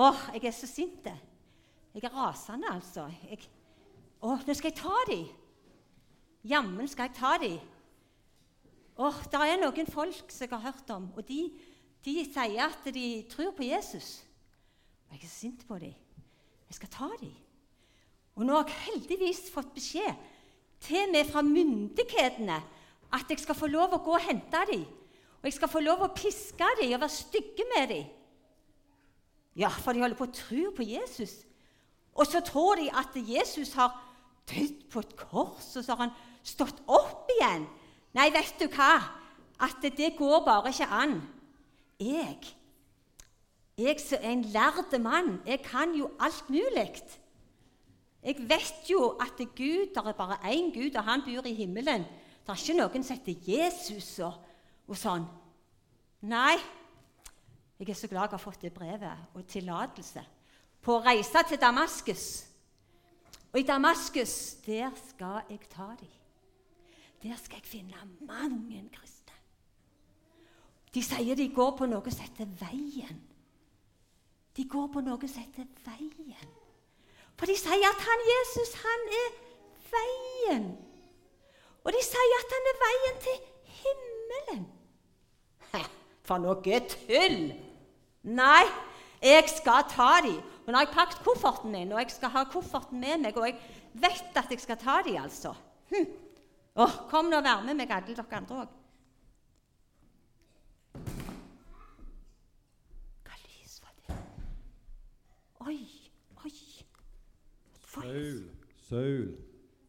Åh, jeg er så sint. Jeg er rasende, altså. Jeg, å, nå skal jeg ta dem. Jammen skal jeg ta dem. Åh, Det er noen folk som jeg har hørt om, og de, de sier at de tror på Jesus. Og jeg er så sint på dem. Jeg skal ta dem. Og nå har jeg heldigvis fått beskjed, til med fra myndighetene, at jeg skal få lov å gå og hente dem. Og jeg skal få lov å piske dem og være stygge med dem. Ja, for de holder på å tro på Jesus. Og så tror de at Jesus har dødd på et kors, og så har han stått opp igjen. Nei, vet du hva? At det går bare ikke an. Jeg, jeg som er en lærd mann, jeg kan jo alt mulig. Jeg vet jo at det Gud, det er bare én Gud, og han bor i himmelen. Det er ikke noen som heter Jesus og, og sånn. Nei, jeg er så glad jeg har fått det brevet og tillatelse på å reise til Damaskus. Og i Damaskus, der skal jeg ta dem. Der skal jeg finne mange kristne. De sier de går på noe som heter Veien. De går på noe som heter Veien. For de sier at han Jesus, han er veien. Og de sier at han er veien til himmelen. For noe tull! Nei, jeg skal ta dem. Og nå har jeg pakket kofferten min, og jeg skal ha kofferten med meg. Og jeg vet at jeg skal ta dem, altså. Hm. Oh, kom nå og vær med meg, alle dere andre òg. Hva lys var det? Oi, oi. Saul, Saul,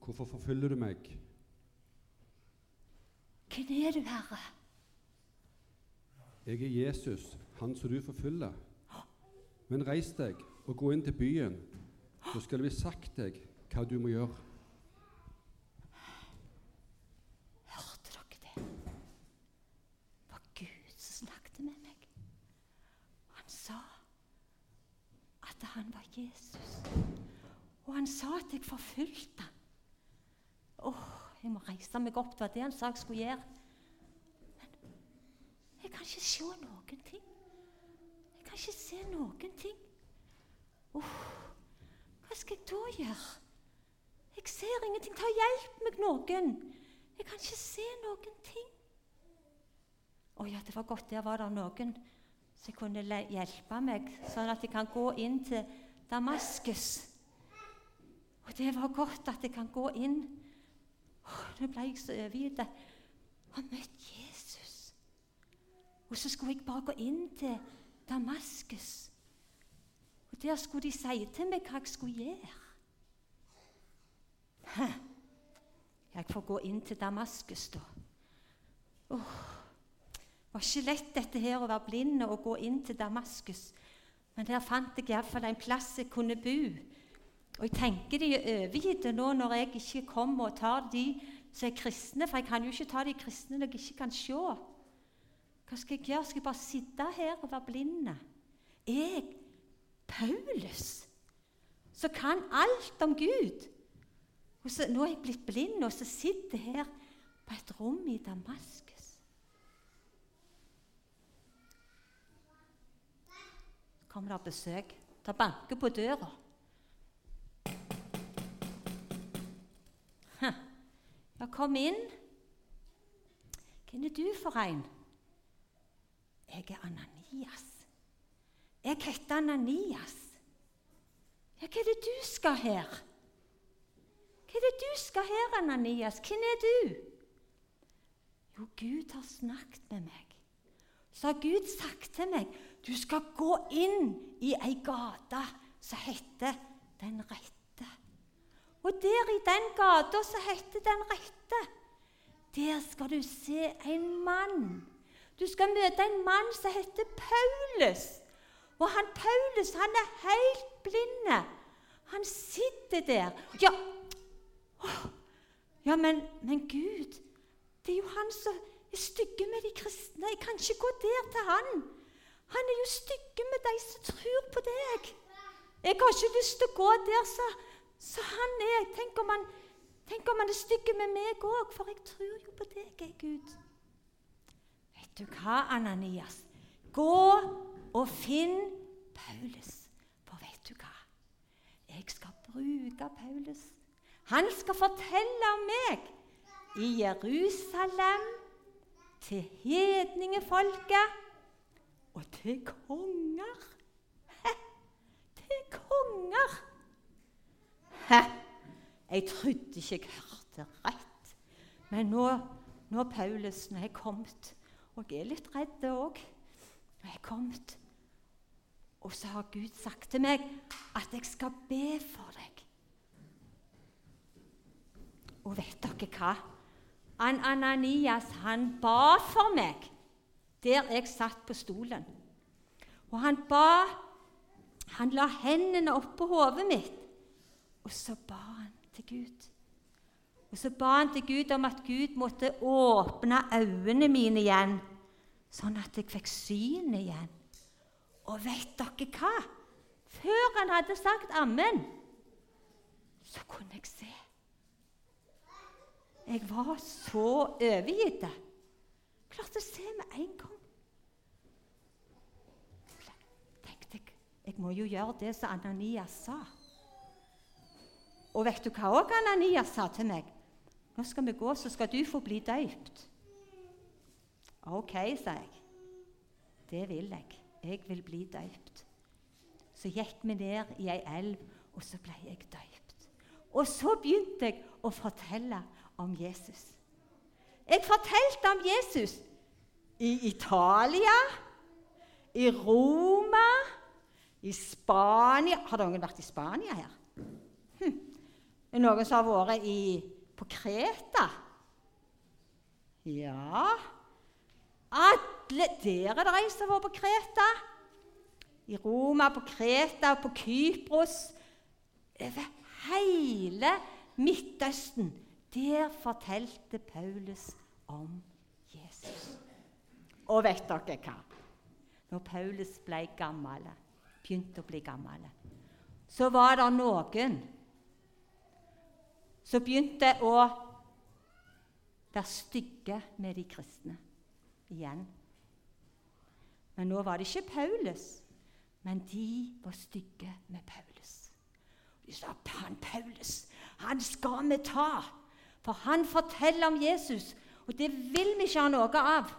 hvorfor forfølger du meg? Hvem er du, Herre? Jeg er Jesus, han som du forfølger. Men reis deg og gå inn til byen, så skal det bli sagt deg hva du må gjøre. Hørte dere det? Det var Gud som snakket med meg. Han sa at han var Jesus. Og han sa at jeg forfulgte ham. Åh, jeg må reise meg opp. Det var det han sa jeg skulle gjøre. Ikke se noen ting. Jeg kan ikke se noen ting. Åh, hva skal jeg da gjøre? Jeg ser ingenting. Ta hjelp meg, noen. Jeg kan ikke se noen ting. Å ja, det var godt. Der var det noen som kunne hjelpe meg, sånn at jeg kan gå inn til Damaskus. Og det var godt at jeg kan gå inn. Åh, Nå ble jeg så overgitt. Og møtt Jesus. Og så skulle jeg bare gå inn til Damaskus. Og der skulle de si til meg hva jeg skulle gjøre. Hæ. Jeg får gå inn til Damaskus, da. Åh, det var ikke lett dette her å være blind og gå inn til Damaskus. Men der fant jeg iallfall en plass jeg kunne bo. Og jeg tenker de er overgitte nå når jeg ikke kommer og tar de som er kristne, for jeg kan jo ikke ta de kristne når jeg ikke kan se. Hva skal jeg gjøre? Skal jeg bare sitte her og være blinde? Jeg, Paulus, som kan alt om Gud. Og så, nå er jeg blitt blind, og så sitter jeg her på et rom i Damaskus. Kommer det besøk. Det banker på døra. Ja, kom inn. Hvem er du for en? Jeg er Ananias. Jeg heter Ananias. Ja, hva er det du skal her? Hva er det du skal her, Ananias? Hvem er du? Jo, Gud har snakket med meg. Så har Gud sagt til meg du skal gå inn i ei gate som heter Den rette. Og der i den gata som heter Den rette, der skal du se en mann. Du skal møte en mann som heter Paulus. Og han Paulus han er helt blind. Han sitter der. Ja, ja men, men Gud, det er jo han som er stygge med de kristne. Jeg kan ikke gå der til han. Han er jo stygge med de som tror på deg. Jeg har ikke lyst til å gå der så, han er. Tenk om han, tenk om han er stygge med meg òg, for jeg tror jo på deg, Gud. Du hva, Ananias? Gå og finn Paulus. for vet du hva? Jeg skal bruke Paulus. Han skal fortelle om meg i Jerusalem, til hedningefolket og til konger. Hæ? Til konger! Hæ? Jeg trodde ikke jeg hørte rett. Men nå, nå Paulus, når jeg er kommet Og jeg er litt redd òg. Når jeg er kommet Og så har Gud sagt til meg at jeg skal be for deg. Og vet dere hva? Han Ananias han ba for meg der jeg satt på stolen. Og han ba Han la hendene oppå hodet mitt, og så ba han til Gud. Og så ba han til Gud om at Gud måtte åpne øynene mine igjen, sånn at jeg fikk syn igjen. Og vet dere hva? Før han hadde sagt ammen, så kunne jeg se. Jeg var så overgitt. Klarte å se med en gang. tenkte jeg jeg må jo gjøre det som Ananias sa. Og vet du hva òg Ananias sa til meg? Nå skal vi gå, så skal du få bli døypt. OK, sa jeg. Det vil jeg. Jeg vil bli døypt. Så gikk vi ned i ei elv, og så ble jeg døypt. Og så begynte jeg å fortelle om Jesus. Jeg fortalte om Jesus i Italia, i Roma, i Spania Har noen vært i Spania her? Hm. Noen som har vært i, på Kreta? Ja Alle Der er det en som har vært på Kreta. I Roma, på Kreta, på Kypros Over hele Midtøsten. Der fortalte Paulus om Jesus. Og vet dere hva? Når Paulus ble gammel, begynte å bli gammel, så var det noen som begynte å være stygge med de kristne igjen. Men nå var det ikke Paulus, men de var stygge med Paulus. De sa han Paulus, han skal vi ta, for han forteller om Jesus, og det vil vi ikke ha noe av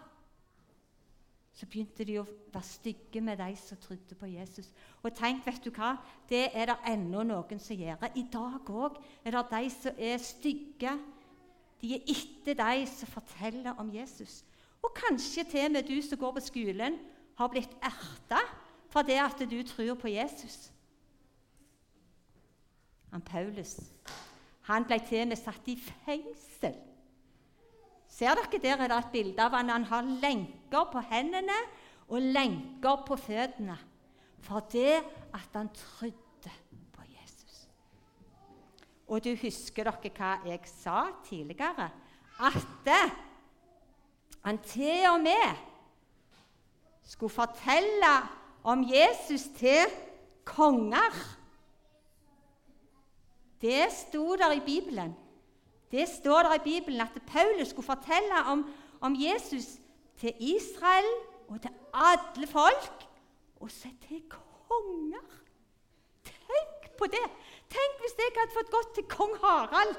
så begynte de å være stygge med de som trodde på Jesus. Og tenk, vet du hva? Det er det ennå noen som gjør. I dag òg er det de som er stygge. De er etter de som forteller om Jesus. Og kanskje til og med du som går på skolen, har blitt erta fordi at du tror på Jesus. Han Paulus han ble til og med satt i fengsel Ser dere Der er det et bilde av han. Han har lenker på hendene og lenker på føttene. For det at han trodde på Jesus. Og du husker dere hva jeg sa tidligere? At han til og med skulle fortelle om Jesus til konger. Det sto der i Bibelen. Det står der i Bibelen at Paulus skulle fortelle om, om Jesus til Israel og til alle folk, og så til konger. Tenk på det! Tenk hvis jeg hadde fått gått til kong Harald.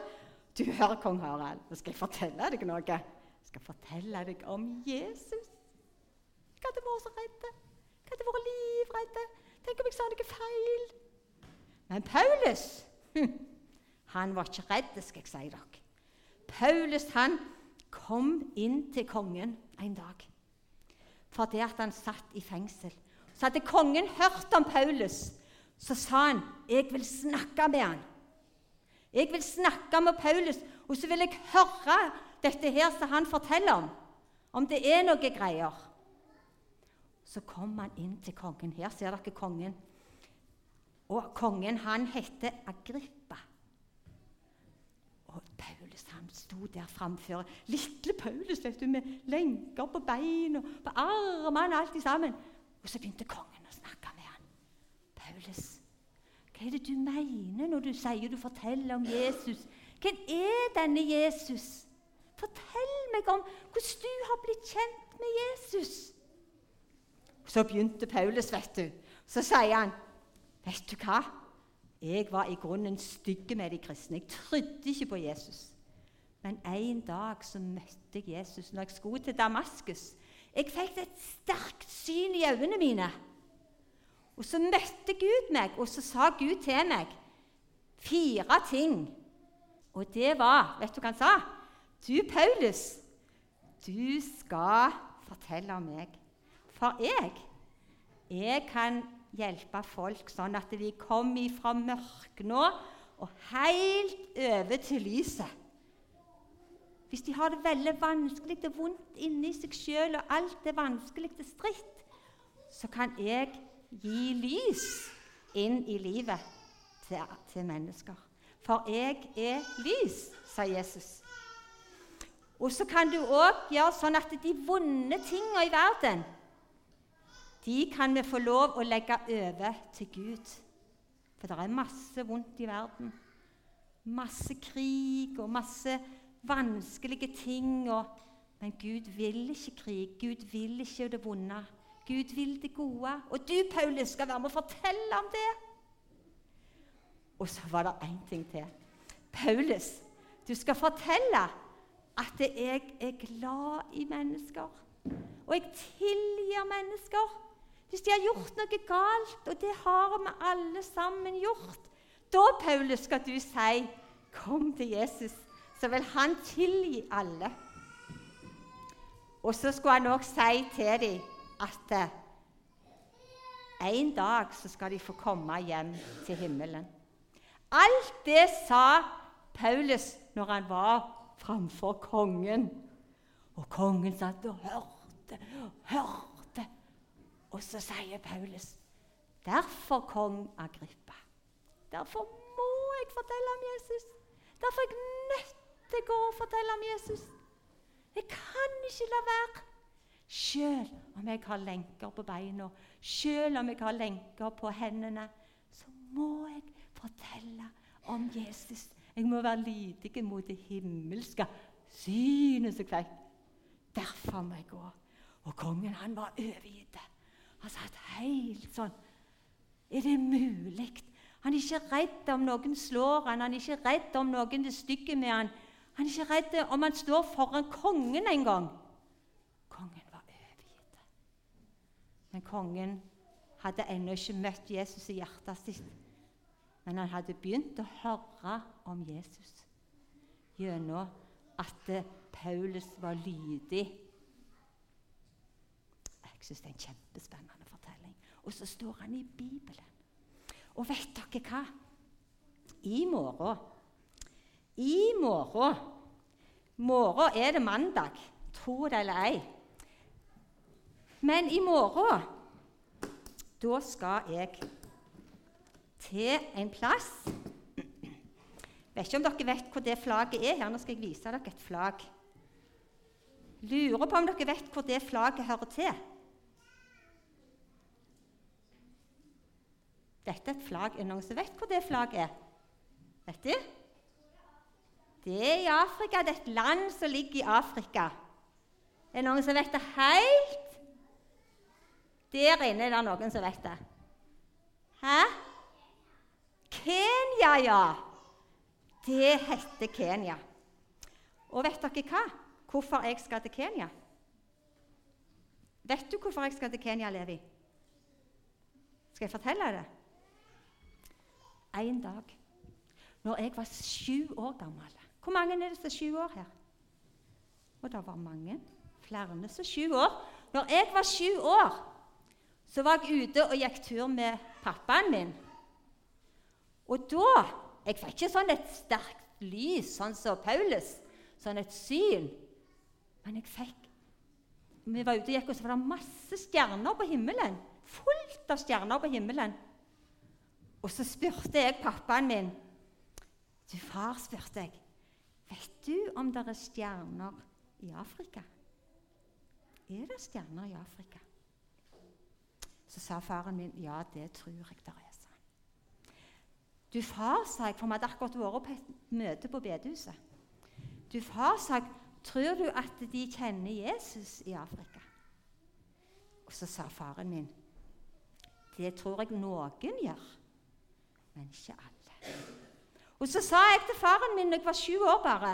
Du hører, kong Harald, nå skal jeg fortelle deg noe. Jeg skal fortelle deg om Jesus. Jeg hadde vært så redd. Jeg hadde vært livredd. Tenk om jeg sa noe feil. Men Paulus han var ikke redd, skal jeg si dere. Paulus han kom inn til kongen en dag fordi at han satt i fengsel. Så hadde kongen hørt om Paulus, så sa han, 'Jeg vil snakke med han. Jeg vil snakke med Paulus, og så vil jeg høre dette her som han forteller om, om det er noe greier.' Så kom han inn til kongen. Her ser dere kongen. Og kongen han heter Agrippa. Og Paulus han sto der framfor. Lille Paulus vet du, med lenker på beina på armene alt sammen. Og så begynte kongen å snakke med han. Paulus, hva er det du mener når du sier du forteller om Jesus? Hvem er denne Jesus? Fortell meg om hvordan du har blitt kjent med Jesus. Så begynte Paulus, vet du. Så sier han, 'Vet du hva? Jeg var i grunnen stygg med de kristne. Jeg trodde ikke på Jesus. Men en dag så møtte jeg Jesus når jeg skulle til Damaskus. Jeg fikk et sterkt syn i øynene mine. Og så møtte Gud meg, og så sa Gud til meg fire ting. Og det var Vet du hva han sa? Du, Paulus, du skal fortelle om meg. For jeg, jeg kan hjelpe folk sånn at de kommer fra mørket nå og helt over til lyset. Hvis de har det veldig vanskelig og vondt inni seg sjøl, og alt er vanskelig og stritt, så kan jeg gi lys inn i livet til, til mennesker. For jeg er lys, sa Jesus. Og så kan du òg gjøre sånn at de vonde tingene i verden de kan vi få lov å legge over til Gud. For det er masse vondt i verden. Masse krig og masse vanskelige ting. Og, men Gud vil ikke krig. Gud vil ikke det vonde. Gud vil det gode. Og du, Paulus, skal være med å fortelle om det. Og så var det én ting til. Paulus, du skal fortelle at jeg er glad i mennesker. Og jeg tilgir mennesker. Hvis de har gjort noe galt, og det har vi alle sammen gjort, da, Paulus, skal du si 'Kom til Jesus', så vil han tilgi alle. Og så skulle han òg si til dem at eh, en dag så skal de få komme hjem til himmelen. Alt det sa Paulus når han var framfor kongen. Og kongen satt og hørte og hørte. Og så sier Paulus, 'Derfor, kong Agrippa, derfor må jeg fortelle om Jesus.' 'Derfor er jeg nødt til jeg gå og fortelle om Jesus.' Jeg kan ikke la være. Selv om jeg har lenker på beina, selv om jeg har lenker på hendene, så må jeg fortelle om Jesus jeg må være lydig mot det himmelske synet som jeg. Derfor må jeg gå. Og kongen han var overgitt. Han satt helt sånn. Er det mulig? Han er ikke redd om noen slår han, han er ikke redd om noen er stygge med han. Han er ikke redd om han står foran kongen en gang. Kongen var overgitt. Men kongen hadde ennå ikke møtt Jesus i hjertet sitt. Men han hadde begynt å høre om Jesus gjennom at Paulus var lydig. Jeg syns det er en kjempespennende fortelling. Og så står han i Bibelen. Og vet dere hva? I morgen I morgen Morgen er det mandag, tro det eller ei. Men i morgen da skal jeg til en plass. Vet ikke om dere vet hvor det flagget er her. Nå skal jeg vise dere et flagg. Lurer på om dere vet hvor det flagget hører til. Dette er et flagg. Er det noen som vet hvor det flagget er? Vet du? Det er i Afrika. Det er et land som ligger i Afrika. Er det noen som vet det helt? Der inne er det noen som vet det. Hæ? Kenya, ja. Det heter Kenya. Og vet dere hva? Hvorfor jeg skal til Kenya? Vet du hvorfor jeg skal til Kenya, Levi? Skal jeg fortelle det? En dag når jeg var sju år gammel Hvor mange er det som er sju år her? Og det var mange. Flere som sju år. Når jeg var sju år, så var jeg ute og gikk tur med pappaen min. Og da Jeg fikk ikke sånn et sterkt lys, sånn som Paulus, sånn et syn. Men jeg fikk Vi var ute og gikk, og så var det masse stjerner på himmelen. Fullt av stjerner på himmelen. Og så spurte jeg pappaen min Du, far, spurte jeg, vet du om det er stjerner i Afrika? Er det stjerner i Afrika? Så sa faren min ja, det tror jeg det er. Du far, sa jeg, for vi hadde akkurat vært på et møte på bedehuset. Du far, sa jeg, tror du at de kjenner Jesus i Afrika? Og så sa faren min, det tror jeg noen gjør. men ikke alle. Og så sa jeg til faren min da jeg var sju år bare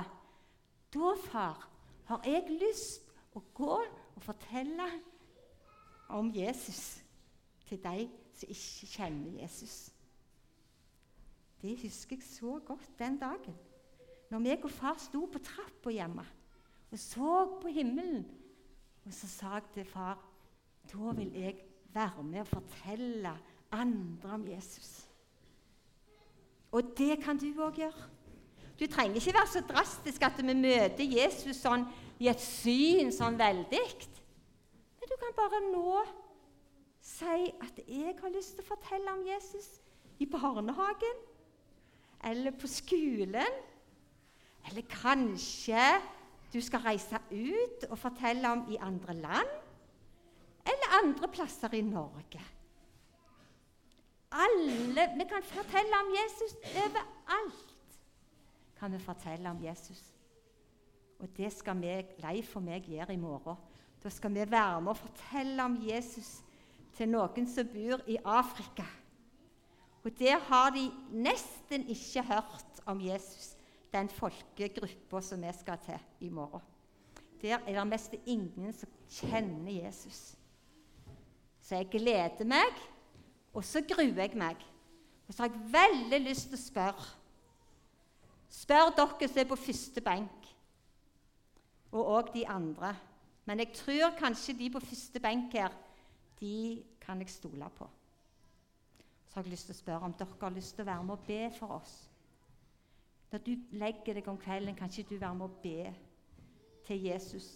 Da, far, har jeg lyst å gå og fortelle om Jesus til de som ikke kjenner Jesus. Det husker jeg så godt den dagen. Når meg og far sto på trappa hjemme og så på himmelen. Og så sa jeg til far da vil jeg være med og fortelle andre om Jesus. Og det kan du òg gjøre. Du trenger ikke være så drastisk at vi møter Jesus sånn i et syn sånn veldig. Men du kan bare nå si at 'jeg har lyst til å fortelle om Jesus' i barnehagen eller på skolen. Eller kanskje du skal reise ut og fortelle om i andre land eller andre plasser i Norge. Alle, Vi kan fortelle om Jesus overalt. kan vi fortelle om Jesus. Og det skal vi, Leif og meg gjøre i morgen. Da skal vi være med og fortelle om Jesus til noen som bor i Afrika. Og der har de nesten ikke hørt om Jesus, den folkegruppa som vi skal til i morgen. Der er det mest ingen som kjenner Jesus. Så jeg gleder meg, og så gruer jeg meg. Og så har jeg veldig lyst til å spørre Spør dere som er på første benk, og òg de andre. Men jeg tror kanskje de på første benk her, de kan jeg stole på. Så har jeg lyst til å spørre om dere har lyst til å være med og be for oss. Når du legger deg om kvelden, kan ikke du være med og be til Jesus?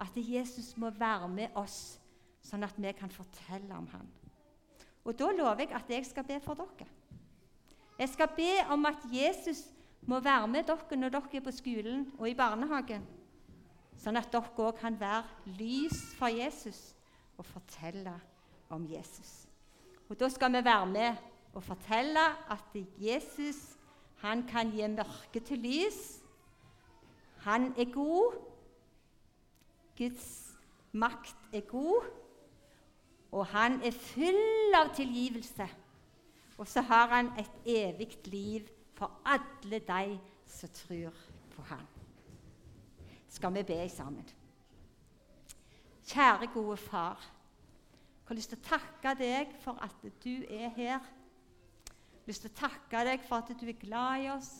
At Jesus må være med oss, sånn at vi kan fortelle om ham. Og Da lover jeg at jeg skal be for dere. Jeg skal be om at Jesus må være med dere når dere er på skolen og i barnehagen, sånn at dere òg kan være lys for Jesus og fortelle om Jesus. Og Da skal vi være med og fortelle at Jesus han kan gi mørke til lys. Han er god. Guds makt er god, og han er full av tilgivelse. Og så har han et evig liv for alle de som tror på ham. Skal vi be sammen? Kjære, gode far. Jeg har lyst til å takke deg for at du er her. Jeg har lyst til å takke deg for at du er glad i oss,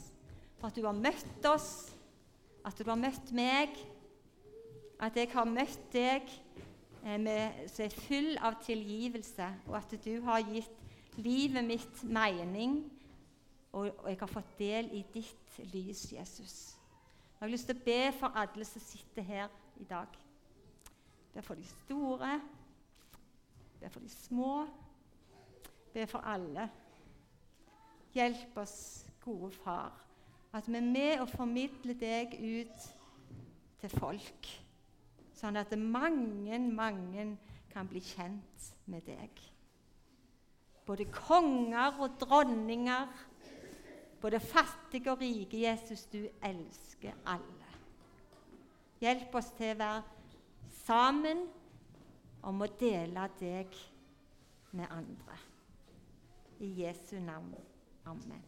for at du har møtt oss, at du har møtt meg, at jeg har møtt deg med, som er full av tilgivelse, og at du har gitt livet mitt mening og, og jeg har fått del i ditt lys, Jesus. Jeg har lyst til å be for alle som sitter her i dag. Be for de store, be for de små, be for alle. Hjelp oss, gode far, at vi er med og formidler deg ut til folk, sånn at mange, mange kan bli kjent med deg. Både konger og dronninger både fattige og rike, Jesus, du elsker alle. Hjelp oss til å være sammen om å dele deg med andre. I Jesu navn. Amen.